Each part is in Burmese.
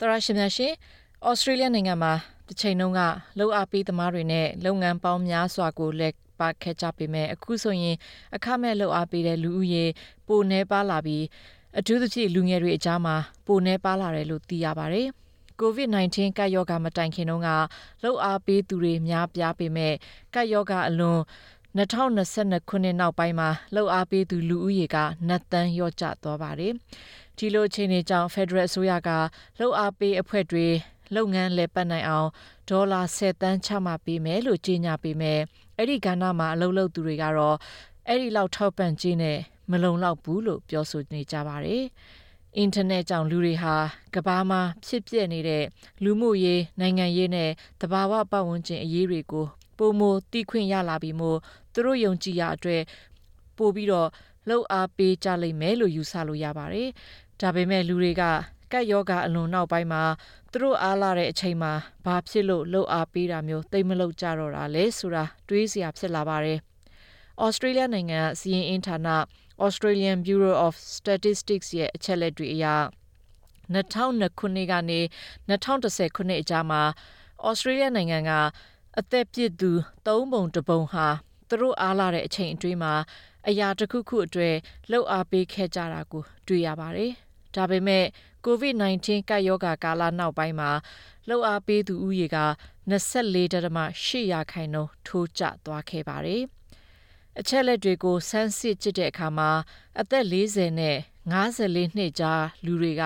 တရရှိမြရှင်ဩစတြေးလျနိုင်ငံမှာတစ်ချိန်လုံးကလှုပ်အားပေးသမားတွေနဲ့လုပ်ငန်းပေါင်းများစွာကိုလက်ပါခဲ့ကြပေမဲ့အခုဆိုရင်အခမဲ့လှုပ်အားပေးတဲ့လူဦးရေပိုနှဲပါလာပြီးအထူးသဖြင့်လူငယ်တွေအကြားမှာပိုနှဲပါလာတယ်လို့သိရပါတယ်။ COVID-19 ကပ်ရောဂါမတိုင်ခင်တုန်းကလှုပ်အားပေးသူတွေများပြားပေမဲ့ကပ်ရောဂါအလွန်2022ခုနှစ်နောက်ပိုင်းမှာလှုပ်အားပေးသူလူဦးရေကနှစ်တန်းလျော့ကျသွားပါတယ်။ ဒီလိုအခြေအနေကြောင့် Federal အစိုးရကလှုပ်အားပေးအဖွဲ့တွေလုပ်ငန်းလည်ပတ်နိုင်အောင်ဒေါ်လာ10တန်းချမှတ်ပေးမယ်လို့ကြေညာပေးမယ်အဲ့ဒီကဏ္ဍမှာအလုပ်လုပ်သူတွေကတော့အဲ့ဒီလောက်ထောက်ပံ့ခြင်းနဲ့မလုံလောက်ဘူးလို့ပြောဆိုနေကြပါတယ်အင်တာနက်ကြောင့်လူတွေဟာကဘာမှာဖြစ်ပျက်နေတဲ့လူမှုရေးနိုင်ငံရေးနဲ့တဘာဝပတ်ဝန်းကျင်အရေးတွေကိုပုံမတီးခွင့်ရလာပြီးမို့သူတို့ယုံကြည်ရအတွက်ပို့ပြီးတော့လှုပ်အားပေးကြလိမ့်မယ်လို့ယူဆလို့ရပါတယ်။ ဒါပေမဲ့လူတွေကကက်ယောဂအလွန်နောက်ပိုင်းမှာသူတို့အားလာတဲ့အချိန်မှာဘာဖြစ်လို့လှုပ်အားပေးတာမျိုးတိတ်မလှုပ်ကြတော့တာလဲဆိုတာတွေးစရာဖြစ်လာပါတယ်။ Australia နိုင်ငံကစီးရင်အင်ဌာန Australian Bureau of Statistics ရဲ့အချက်လက်တွေအရ2002ခုနှစ်ကနေ2010ခုနှစ်အကြားမှာ Australia နိုင်ငံကအသက်ပြည့်သူ၃ပုံတပုံဟာသူတို့အားလာတဲ့အချိန်အတွင်းမှာအရာတစ်ခုခုအတွက်လှုပ်အားပေးခဲ့ကြတာကိုတွေ့ရပါတယ်။ ဒါပေမဲ့ COVID-19 ကပ်ရောဂါကာလနောက်ပိုင်းမှာလှုပ်အားပေးသူဦးရေက 24.8 ရာခိုင်နှုန်း ထိုးကျသွားခဲ့ပါတယ်။အချက်လက်တွေကိုစမ်းစစ်ကြည့်တဲ့အခါမှာ အသက် 40 နဲ့ 54 နှစ်ကြား လူတွေက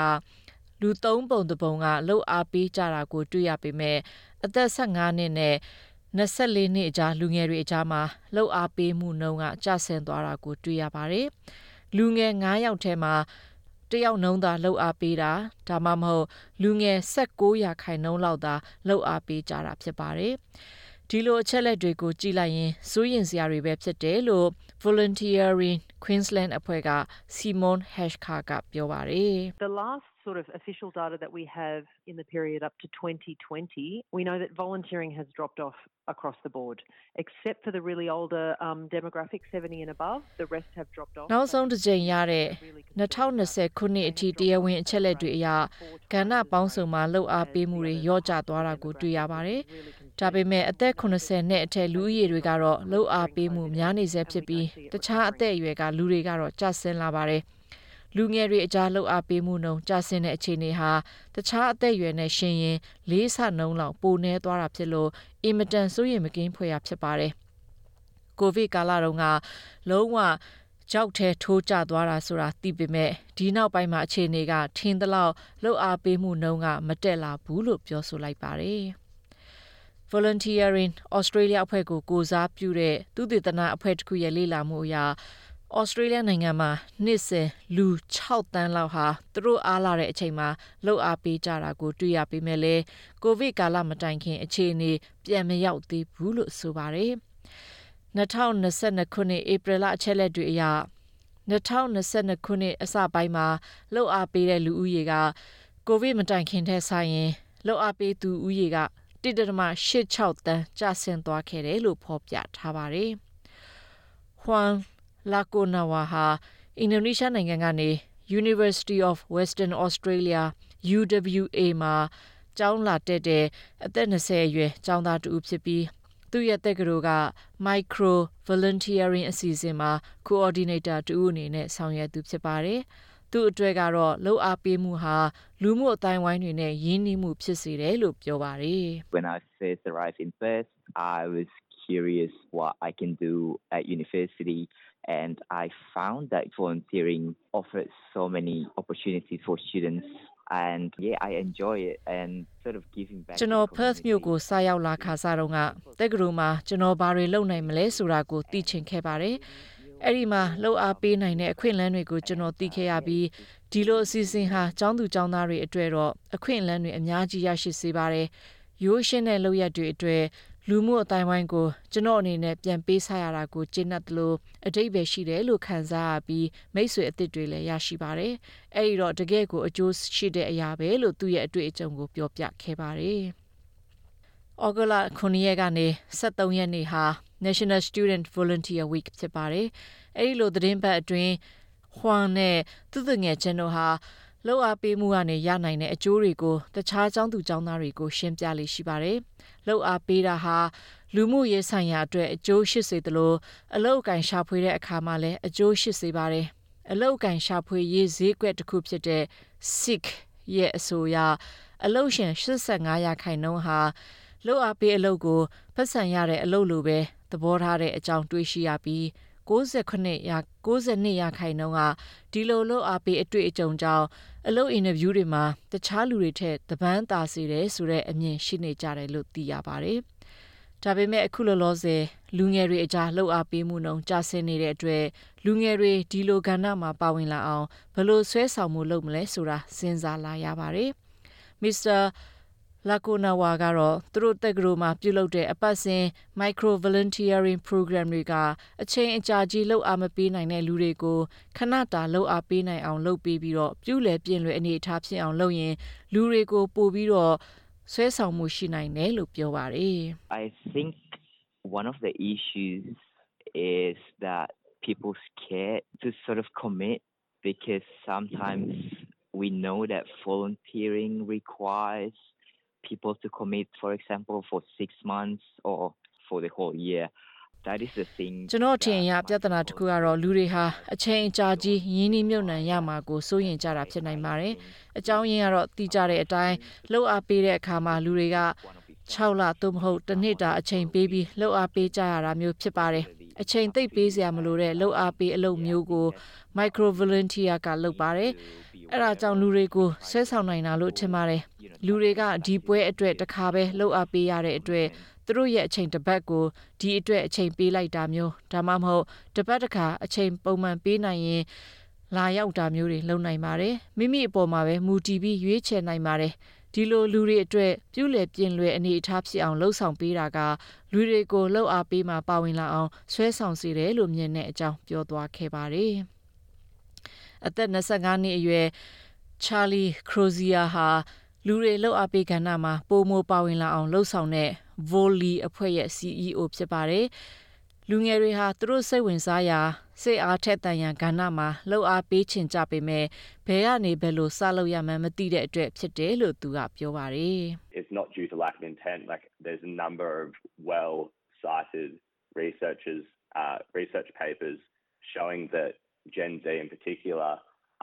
လူ3ပုံတပုံကလှုပ်အားပေးကြတာကို တွေ့ရပေမဲ့ အသက် 15 နှစ်နဲ့ 24 နှစ်အကြား လူငယ်တွေအကြားမှာလှုပ်အားပေးမှုနှုန်းက ကျဆင်းသွားတာကို တွေ့ရပါတယ်။လူငယ်9ယောက်ထဲမှာ တယောက်နှုံးသာလှုပ်အားပေးတာဒါမှမဟုတ်လူငယ်16ရာခိုင်နှုန်းလောက်သာလှုပ်အားပေးကြတာဖြစ်ပါတယ်။ဒီလိုအချက်လက်တွေကိုကြည့်လိုက်ရင်စိုးရင်စရာတွေပဲဖြစ်တယ်လို့ Volunteering Queensland အဖွဲ့က Simon Hashkar ကပြောပါတယ် The last sort of official data that we have in the period up to 2020, we know that volunteering has dropped off across the board, except for the really older um, demographic 70 and above. The rest have dropped off. နောက်ဆုံးတစ်ကြိမ်ရတဲ့2020ခုနှစ်အထိတရားဝင်အချက်လက်တွေအရကဏ္ဍပေါင်းစုံမှာလှုပ်အားပေးမှုတွေရော့ကျသွားတာကိုတွေ့ရပါတယ်။ဒါပေမဲ့အသက်80နဲ့အထက်လူဦးရေတွေကတော့လှုပ်အားပေးမှုများနေဆဲဖြစ်ပြီးတခြားအသက်အရွယ်ကလူတွေကတော့ကျဆင်းလာပါတယ်။ လူငယ်တွေအကြားလှုပ်အားပေးမှုနှုန်းကျဆင်းတဲ့အခြေအနေဟာတခြားအသက်အရွယ်နဲ့ရှင်ရင်လေးဆနှုန်းလောက်ပိုနေသွားတာဖြစ်လို့အင်မတန်စိုးရိမ်မကင်းဖွယ်ရာဖြစ်ပါတယ်။ကိုဗစ်ကာလတုန်းကလုံးဝကြောက်ထဲထိုးကျသွားတာဆိုတာသိပေမဲ့ဒီနောက်ပိုင်းမှာအခြေအနေကထင်းသလောက်လှုပ်အားပေးမှုနှုန်းကမတက်လာဘူးလို့ပြောဆိုလိုက်ပါတယ်။ Volunteering Australia အဖွဲ့ကိုကိုစားပြုတဲ့သူတေသနအဖွဲ့တစ်ခုရဲ့လေ့လာမှုအရ ဩစတြေးလျနိုင်ငံမှာနှစ်စဉ်လူ6တန်းလောက်ဟာသူတို့အားလာတဲ့အချိန်မှာလှုပ်အားပေးကြတာကိုတွေ့ရပေမဲ့လည်းကိုဗစ်ကာလမတိုင်ခင်အခြေအနေပြန်မရောက်သေးဘူးလို့ဆိုပါတယ်2022ခုနှစ်ဧပြီလအချက်လက်တွေအရ2022ခုနှစ်အစပိုင်းမှာလှုပ်အားပေးတဲ့လူဦးရေကကိုဗစ်မတိုင်ခင်ထက်ဆိုင်ရင်လှုပ်အားပေးသူဦးရေက1.86တန်းကျဆင်းသွားခဲ့တယ်လို့ဖော်ပြထားပါတယ်။ Juan လာကိုနာဝါဟာအင်ဒိုနီးရှားနိုင်ငံကနေ University of Western Australia UWA မှာကျောင်းလာတက်တဲ့အသက်20အရွယ်ကျောင်းသားတူဖြစ်ပြီးသူ့ရဲ့တက္ကသိုလ်က Micro Volunteering အစီအစဉ်မှာ Coordinator တူအနေနဲ့ဆောင်ရွက်သူဖြစ်ပါတယ်။သူ့အတွက်ကတော့လှုပ်အားပေးမှုဟာလူမှုအတိုင်းဝိုင်းတွေနဲ့ရင်းနှီးမှုဖြစ်စေတယ်လို့ပြောပါတယ်။ When I first arrived in Perth, I was curious what I can do at university and I found that volunteering offers so many opportunities for students and yeah I enjoy it and sort of giving back ကျွန်တော် Perth မြို့ကိုစရောက်လာခါစားတော့ကတက္ကသိုလ်မှာကျွန်တော်ဘာတွေလုပ်နိုင်မလဲဆိုတာကိုသိချင်ခဲ့ပါတယ်အဲ့ဒီမှာလှုပ်အားပေးနိုင်တဲ့အခွင့်အလမ်းတွေကိုကျွန်တော်သိခဲ့ရပြီးဒီလိုအစီအစဉ်ဟာကျောင်းသူကျောင်းသားတွေအတွက်တော့အခွင့်အလမ်းတွေအများကြီးရရှိစေပါတယ်ရိုးရှင်းတဲ့လုပ်ရက်တွေအတွက် လူမှုအတိုင်းဝိုင်းကိုကျွန်တော်အနေနဲ့ပြန်ပေးဆရတာကိုကျင့်တတ်သလိုအတိတ်ပဲရှိတယ်လို့ခံစားရပြီးမိတ်ဆွေအသစ်တွေလည်းရရှိပါတယ်။အဲဒီတော့တကယ်ကိုအကျိုးရှိတဲ့အရာပဲလို့သူ့ရဲ့အတွေ့အကြုံကိုပြောပြခဲ့ပါတယ်။ဩဂလ9ရက်ကနေ23ရက်နေ့ဟာ National Student Volunteer Week ဖြစ်ပါတယ်။အဲဒီလိုသတင်းပတ်အတွင်းဟွမ်နဲ့သူ့သူငယ်ချင်းတို့ဟာ လောက်အားပေးမှုကနေရနိုင်တဲ့အကျိုးတွေကိုတခြားကျောင်းသူကျောင်းသားတွေကိုရှင်းပြလေးရှိပါတယ်။လောက်အားပေးတာဟာလူမှုရေးဆိုင်ရာအတွက်အကျိုးရှိစေသလိုအလောက်ကန်ရှာဖွေတဲ့အခါမှာလည်းအကျိုးရှိစေပါတယ်။အလောက်ကန်ရှာဖွေရေးဈေးကွက်တစ်ခုဖြစ်တဲ့ SICK ရဲ့အဆိုအရအလောက်ရှင်85ရာခိုင်နှုန်းဟာလောက်အားပေးအလုပ်ကိုပတ်စံရတဲ့အလုပ်လိုပဲသဘောထားတဲ့အကြောင်းတွေးရှိရပြီး 69ရာ92ရာခိုင်နှုန်းကဒီလိုလို့အားပေးအတွေ့အကြုံကြောင့်အလုပ်အင်တာဗျူးတွေမှာတခြားလူတွေထက်တပန်းသာစေတယ်ဆိုတဲ့အမြင်ရှိနေကြတယ်လို့သိရပါတယ်။ဒါပေမဲ့အခုလောလောဆယ်လူငယ်တွေအကြားလှုပ်အားပေးမှုနှုန်းကျဆင်းနေတဲ့အတွက်လူငယ်တွေဒီလိုကဏ္ဍမှာပါဝင်လာအောင်ဘယ်လိုဆွဲဆောင်မှုလုပ်မလဲဆိုတာစဉ်းစားလာရပါတယ်။ Mr. လာကိုနာဝါကတော့သူတို့တက္ကသိုလ်မှာပြုလုပ်တဲ့အပတ်စဉ် micro volunteering program တွေကအချိန်အကြာကြီးလှုပ်အားမပေးနိုင်တဲ့လူတွေကိုခဏတာလှုပ်အားပေးနိုင်အောင်လုပ်ပေးပြီးတော့ပြုလည်ပြင်လွယ်အနေအထားဖြစ်အောင်လုပ်ရင်လူတွေကိုပို့ပြီးတော့ဆွဲဆောင်မှုရှိနိုင်တယ်လို့ပြောပါတယ် I think one of the issues is that people scared to sort of commit because sometimes we know that volunteering requires people to commit, for example, for six months or for the whole year. That is the thing. ကျွန်တော်ထင်ရပြဿနာတစ်ခုကတော့လူတွေဟာအချိန်အကြာကြီးရင်းနှီးမြုပ်နှံရမှာကိုစိုးရင်ကြတာဖြစ်နိုင်ပါတယ်။အကြောင်းရင်းကတော့တီးကြတဲ့အတိုင်းလှုပ်အားပေးတဲ့အခါမှာလူတွေက6လသို့မဟုတ်တစ်နှစ်တာအချိန်ပေးပြီးလှုပ်အားပေးကြရတာမျိုးဖြစ်ပါတယ်။အချိန်သိပ်ပေးစရာမလိုတဲ့လှုပ်အားပေးအလုပ်မျိုးကို micro volunteer ကလုပ်ပါတယ်။ အဲ့ဒါကြောင့်လူတွေကိုဆွဲဆောင်နိုင်တာလို့ထင်ပါတယ်။လူတွေကဒီပွဲအတွက်တစ်ခါပဲလှုပ်အပ်ပေးရတဲ့အတွက်သူတို့ရဲ့အချိန်တစ်ပတ်ကိုဒီအတွက်အချိန်ပေးလိုက်တာမျိုးဒါမှမဟုတ်တစ်ပတ်တစ်ခါအချိန်ပုံမှန်ပေးနိုင်ရင်လာရောက်တာမျိုးတွေလုပ်နိုင်ပါတယ်မိမိအပေါ်မှာပဲမူတည်ပြီးရွေးချယ်နိုင်ပါတယ်ဒီလိုလူတွေအတွက်ပြုလည်ပြင်လွယ်အနေအထားဖြစ်အောင်လှုပ်ဆောင်ပေးတာကလူတွေကိုလှုပ်အားပေးမှပါဝင်လာအောင်ဆွဲဆောင်စေတယ်လို့မြင်တဲ့အကြောင်းပြောသွားခဲ့ပါတယ် အသက်25နှစ်အရွယ် ချာလီ ခရိုဇီယာဟာ လူတွေလှုပ်အားပေးကဏ္ဍမှာ ပိုမိုပါဝင်လာအောင်လှုပ်ဆောင်တဲ့ Volley အဖွဲ့ရဲ့ CEO ဖြစ်ပါတယ်။လူငယ်တွေဟာ သူတို့စိတ်ဝင်စားရာ စိတ်အားထက်သန်ရန်ကဏ္ဍမှာလှုပ်အားပေးချင်ကြပေမဲ့ဘယ်ကနေ ဘယ်လို စလုပ်ရမှန်းမသိတဲ့အတွက် ဖြစ်တယ်လို့ သူက ပြောပါတယ်။ It's not due to lack of intent like there's a number of well cited researchers uh, research papers showing that Gen Z in particular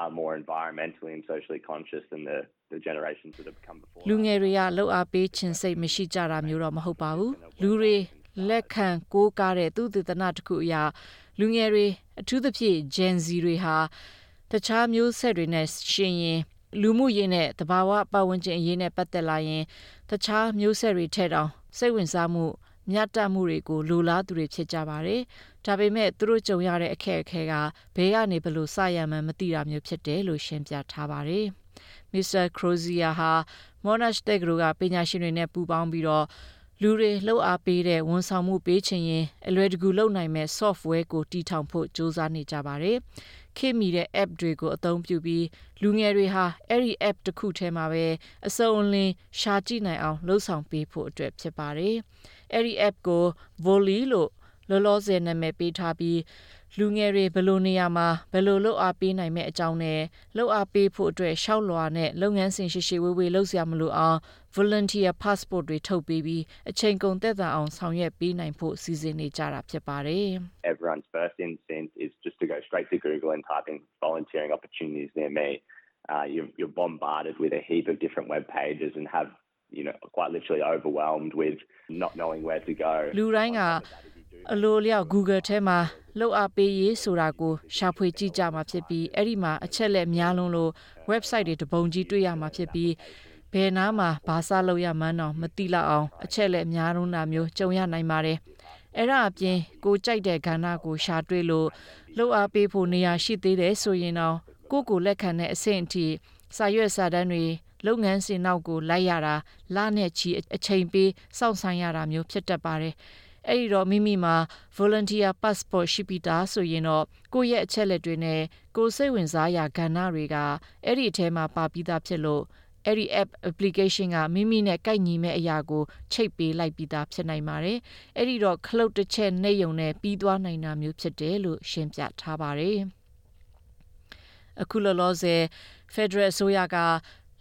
are more environmentally and socially conscious than the the generations that have come before လူငယ်တွေကလှုပ်အားပေးခြင်းစိတ်မရှိကြတာမျိုးတော့မဟုတ်ပါဘူးလူတွေလက်ခံကိုးကားတဲ့သူသေသနာတစ်ခုအရာလူငယ်တွေအထူးသဖြင့် Gen Z တွေဟာတခြားမျိုးဆက်တွေနဲ့ရှင်ရင်လူမှုရေးနဲ့တဘာဝပတ်ဝန်းကျင်အရေးနဲ့ပတ်သက်လာရင်တခြားမျိုးဆက်တွေထက်တောင်စိတ်ဝင်စားမှု မြတ်တတ်မှုတွေကိုလိုလားသူတွေဖြစ်ကြပါတယ်။ဒါပေမဲ့သူတို့ကြုံရတဲ့အခက်အခဲကဘယ်ကနေဘလို့စရမှန်းမသိတာမျိုးဖြစ်တယ်လို့ရှင်းပြထားပါတယ်။ Mr. Crozier ဟာ Monash တက္ကသိုလ်ကပညာရှင်တွေနဲ့ပူးပေါင်းပြီးတော့လူတွေလှုပ်အားပေးတဲ့ဝန်ဆောင်မှုပေးချင်ရင်အလွယ်တကူလုပ်နိုင်မဲ့ software ကိုတီထောင်ဖို့စူးစမ်းနေကြပါတယ်။ခေတ်မီတဲ့ app တွေကိုအသုံးပြုပြီးလူငယ်တွေဟာအဲ့ဒီ app တစ်ခုထဲမှာပဲအစုံအလင်ရှာကြည့်နိုင်အောင်လှုပ်ဆောင်ပေးဖို့အတွက်ဖြစ်ပါတယ်။အဲ့ဒီ app ကို Volley လို့လောလောဆယ်နာမည်ပေးထားပြီးလူငယ်တွေဘယ်လိုနေရာမှာဘယ်လိုလုပ်အားပေးနိုင်မဲ့အကြောင်းနဲ့လုပ်အားပေးဖို့အတွက်ရှောက်လွှာနဲ့လုပ်ငန်းစဉ်ရှိရှိဝေးဝေးလုပ်စရာမလိုအောင် volunteer passport တွေထုတ်ပေးပြီးအချိန်ကုန်သက်သာအောင်ဆောင်ရွက်ပေးနိုင်ဖို့စီစဉ်နေကြတာဖြစ်ပါတယ်။ Everyone's first instinct is just to go straight to Google and type in volunteering opportunities near me. Uh, you're, you're bombarded with a heap of different web pages and have you know quite literally overwhelmed with not knowing where to go လူတိုင်းကအလိုလျောက် Google ထဲမှာလှုပ်အားပေးရေးဆိုတာကိုရှာဖွေကြည့်ကြမှာဖြစ်ပြီးအဲ့ဒီမှာအချက်လက်များလုံးလို့ website တွေတပုံကြီးတွေ့ရမှာဖြစ်ပြီးဘယ်နားမှာဘာစလုပ်ရမှန်းတော့မသိလောက်အောင်အချက်လက်များလုံးတာမျိုးကြုံရနိုင်ပါတယ်အဲ့ဒါအပြင်ကိုကြိုက်တဲ့ကဏ္ဍကိုရှာတွေ့လို့လှုပ်အားပေးဖို့နေရာရှိသေးတယ်ဆိုရင်တော့ကိုကိုလက်ခံတဲ့အဆင့်အထိစာရွက်စာတမ်းတွေ လုပ်ငန်းစဉ်နောက်ကိုလိုက်ရတာလနဲ့ချီအချိန်ပေးစောင့်ဆိုင်ရတာမျိုးဖြစ်တတ်ပါတယ်။အဲ့ဒီတော့မိမိမှာ volunteer passport ရှိပြီးသားဆိုရင်တော့ကိုယ့်ရဲ့အချက်လက်တွေနဲ့ကိုယ်စိတ်ဝင်စားရာကဏ္ဍတွေကအဲ့ဒီအထဲမှာပါပြီးသားဖြစ်လို့အဲ့ဒီ app application ကမိမိနဲ့ကိုက်ညီမဲ့အရာကိုချိတ်ပေးလိုက်ပြီးသားဖြစ်နိုင်ပါတယ်။အဲ့ဒီတော့ခလုတ်တစ်ချက်နှိပ်ယုံနဲ့ပြီးသွားနိုင်တာမျိုးဖြစ်တယ်လို့ရှင်းပြထားပါတယ်။အခုလောလောဆယ် Federal အစိုးရက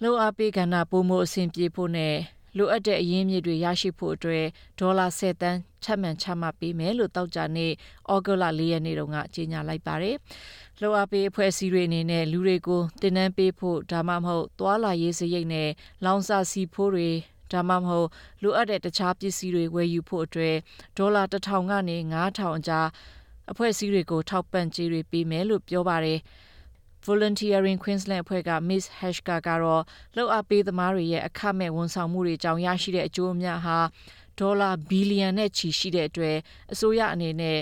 လှုပ်အားပေးကဏ္ဍပုံမှုအဆင်ပြေဖို့နဲ့လိုအပ်တဲ့အရင်းမြစ်တွေရရှိဖို့အတွက်ဒေါ်လာ10တန်းချမှတ်ချမှတ်ပေးမယ်လို့တောက်ကြနေဩဂုတ်လ4ရက်နေ့တုန်းကကြေညာလိုက်ပါတယ်။လှုပ်အားပေးအဖွဲ့အစည်းတွေအနေနဲ့လူတွေကိုတင်နန်းပေးဖို့ဒါမှမဟုတ်သွာလာရေးစရိတ်နဲ့လောင်စာစီဖိုးတွေဒါမှမဟုတ်လိုအပ်တဲ့တခြားပစ္စည်းတွေဝယ်ယူဖို့အတွက်ဒေါ်လာ1000ကနေ9000အကြားအဖွဲ့အစည်းတွေကိုထောက်ပံ့ကြေးတွေပေးမယ်လို့ပြောပါတယ်။ Volunteering Queensland အဖွဲ့က Miss Hashka ကတော့လှုပ်အားပေးသမားတွေရဲ့အခမဲ့ဝန်ဆောင်မှုတွေကြောင့်ရရှိတဲ့အကျိုးအများဟာဒေါ်လာဘီလီယံနဲ့ချီရှိတဲ့အတွက်အစိုးရအနေနဲ့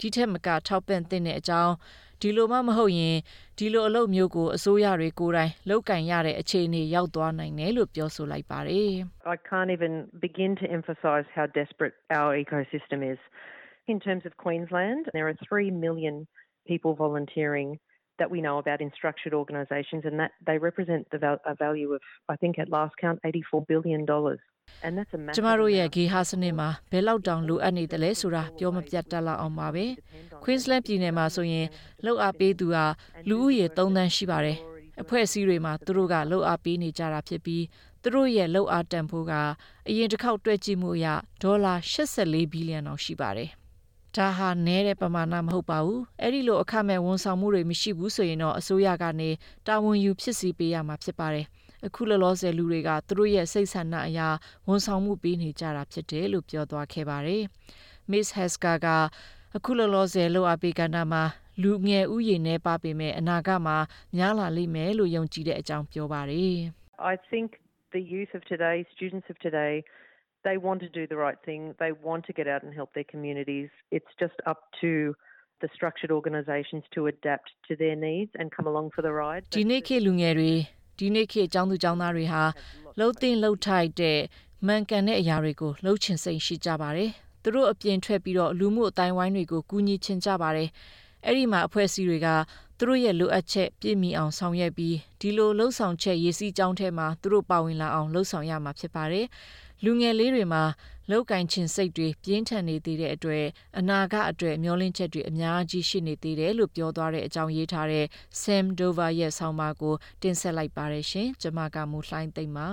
ဒီထက်မကထောက်ပံ့တဲ့အကြောင်းဒီလိုမှမဟုတ်ရင်ဒီလိုအလုပ်မျိုးကိုအစိုးရတွေကိုယ်တိုင်လောက်ကင်ရတဲ့အခြေအနေရောက်သွားနိုင်တယ်လို့ပြောဆိုလိုက်ပါတယ် I can't even begin to emphasize how desperate our ecosystem is in terms of Queensland there are 3 million people volunteering that we know about in structured organisations, and that they represent the val- a value of, I think, at last count, $84 billion. And that's a massive ကျမတို့ရဲ့ဂေဟာစနစ်မှာဘယ်လောက်တောင်လိုအပ်နေတယ်လဲဆိုတာပြောမပြတ်တက်လောက်အောင်ပါပဲ Queensland ပြည်နယ်မှာဆိုရင်လောက်အားပေးသူဟာလူဦးရေ3သန်းရှိပါတယ်အဖွဲ့အစည်းတွေမှာသူတို့ကလောက်အားပေးနေကြတာဖြစ်ပြီးသူတို့ရဲ့လောက်အားတန်ဖိုးကအရင်တစ်ခေါက်တွက်ကြည့်မှုအရဒေါ်လာ84ဘီလီယံအောင်ရှိပါတယ် ဒါဟာနဲတဲ့ပမာဏမဟုတ်ပါဘူးအဲ့ဒီလိုအခမဲ့ဝန်ဆောင်မှုတွေမရှိဘူးဆိုရင်တော့အစိုးရကနေတာဝန်ယူဖြစ်စီပေးရမှာဖြစ်ပါတယ်အခုလောလောဆယ်လူတွေကသူတို့ရဲ့စိတ်ဆန္ဒအရာဝန်ဆောင်မှုပေးနေကြတာဖြစ်တယ်လို့ပြောသွားခဲ့ပါတယ် Miss Hesker ကအခုလောလောဆယ်လောက်အပေးကဏ္ဍမှာလူငယ်ဥယျာဉ်နဲ့ပါပေမဲ့အနာဂတ်မှာများလာလိမ့်မယ်လို့ယုံကြည်တဲ့အကြောင်းပြောပါတယ် I think the youth of today students of today they want to do the right thing. They want to get out and help their communities. It's just up to the structured organisations to adapt to their needs and come along for the ride. ဒီနေ့ခေတ်လူငယ်တွေဒီနေ့ခေတ်အကြောင်းသူအကြောင်းသားတွေဟာလှုပ်သိမ့်လှုပ်ထိုက်တဲ့မှန်ကန်တဲ့အရာတွေကိုလှုပ်ချင်စိတ်ရှိကြပါတယ်။သူတို့အပြင်ထွက်ပြီးတော့လူမှုအတိုင်းဝိုင်းတွေကိုကူညီချင်ကြပါတယ်။အဲ့ဒီမှာအဖွဲ့အစည်းတွေကသူတို့ရဲ့လိုအပ်ချက်ပြည့်မီအောင်ဆောင်ရွက်ပြီးဒီလိုလှုပ်ဆောင်ချက်ရေးစည်းကြောင်းထဲမှာသူတို့ပါဝင်လာအောင်လှုပ်ဆောင်ရမှာဖြစ်ပါတယ်။ လူငယ်လေးတွေမှာလောက်ကင်ခြင်းစိတ်တွေပြင်းထန်နေသေးတဲ့အတွက်အနာဂတ်အတွက်မျောလင့်ချက်တွေအများကြီးရှိနေသေးတယ်လို့ပြောသွားတဲ့အကြောင်းရေးထားတဲ့ Sam Dover ရဲ့ဆောင်းပါးကိုတင်ဆက်လိုက်ပါရရှင်ကျွန်မကမူလှိုင်းသိမ့်ပါ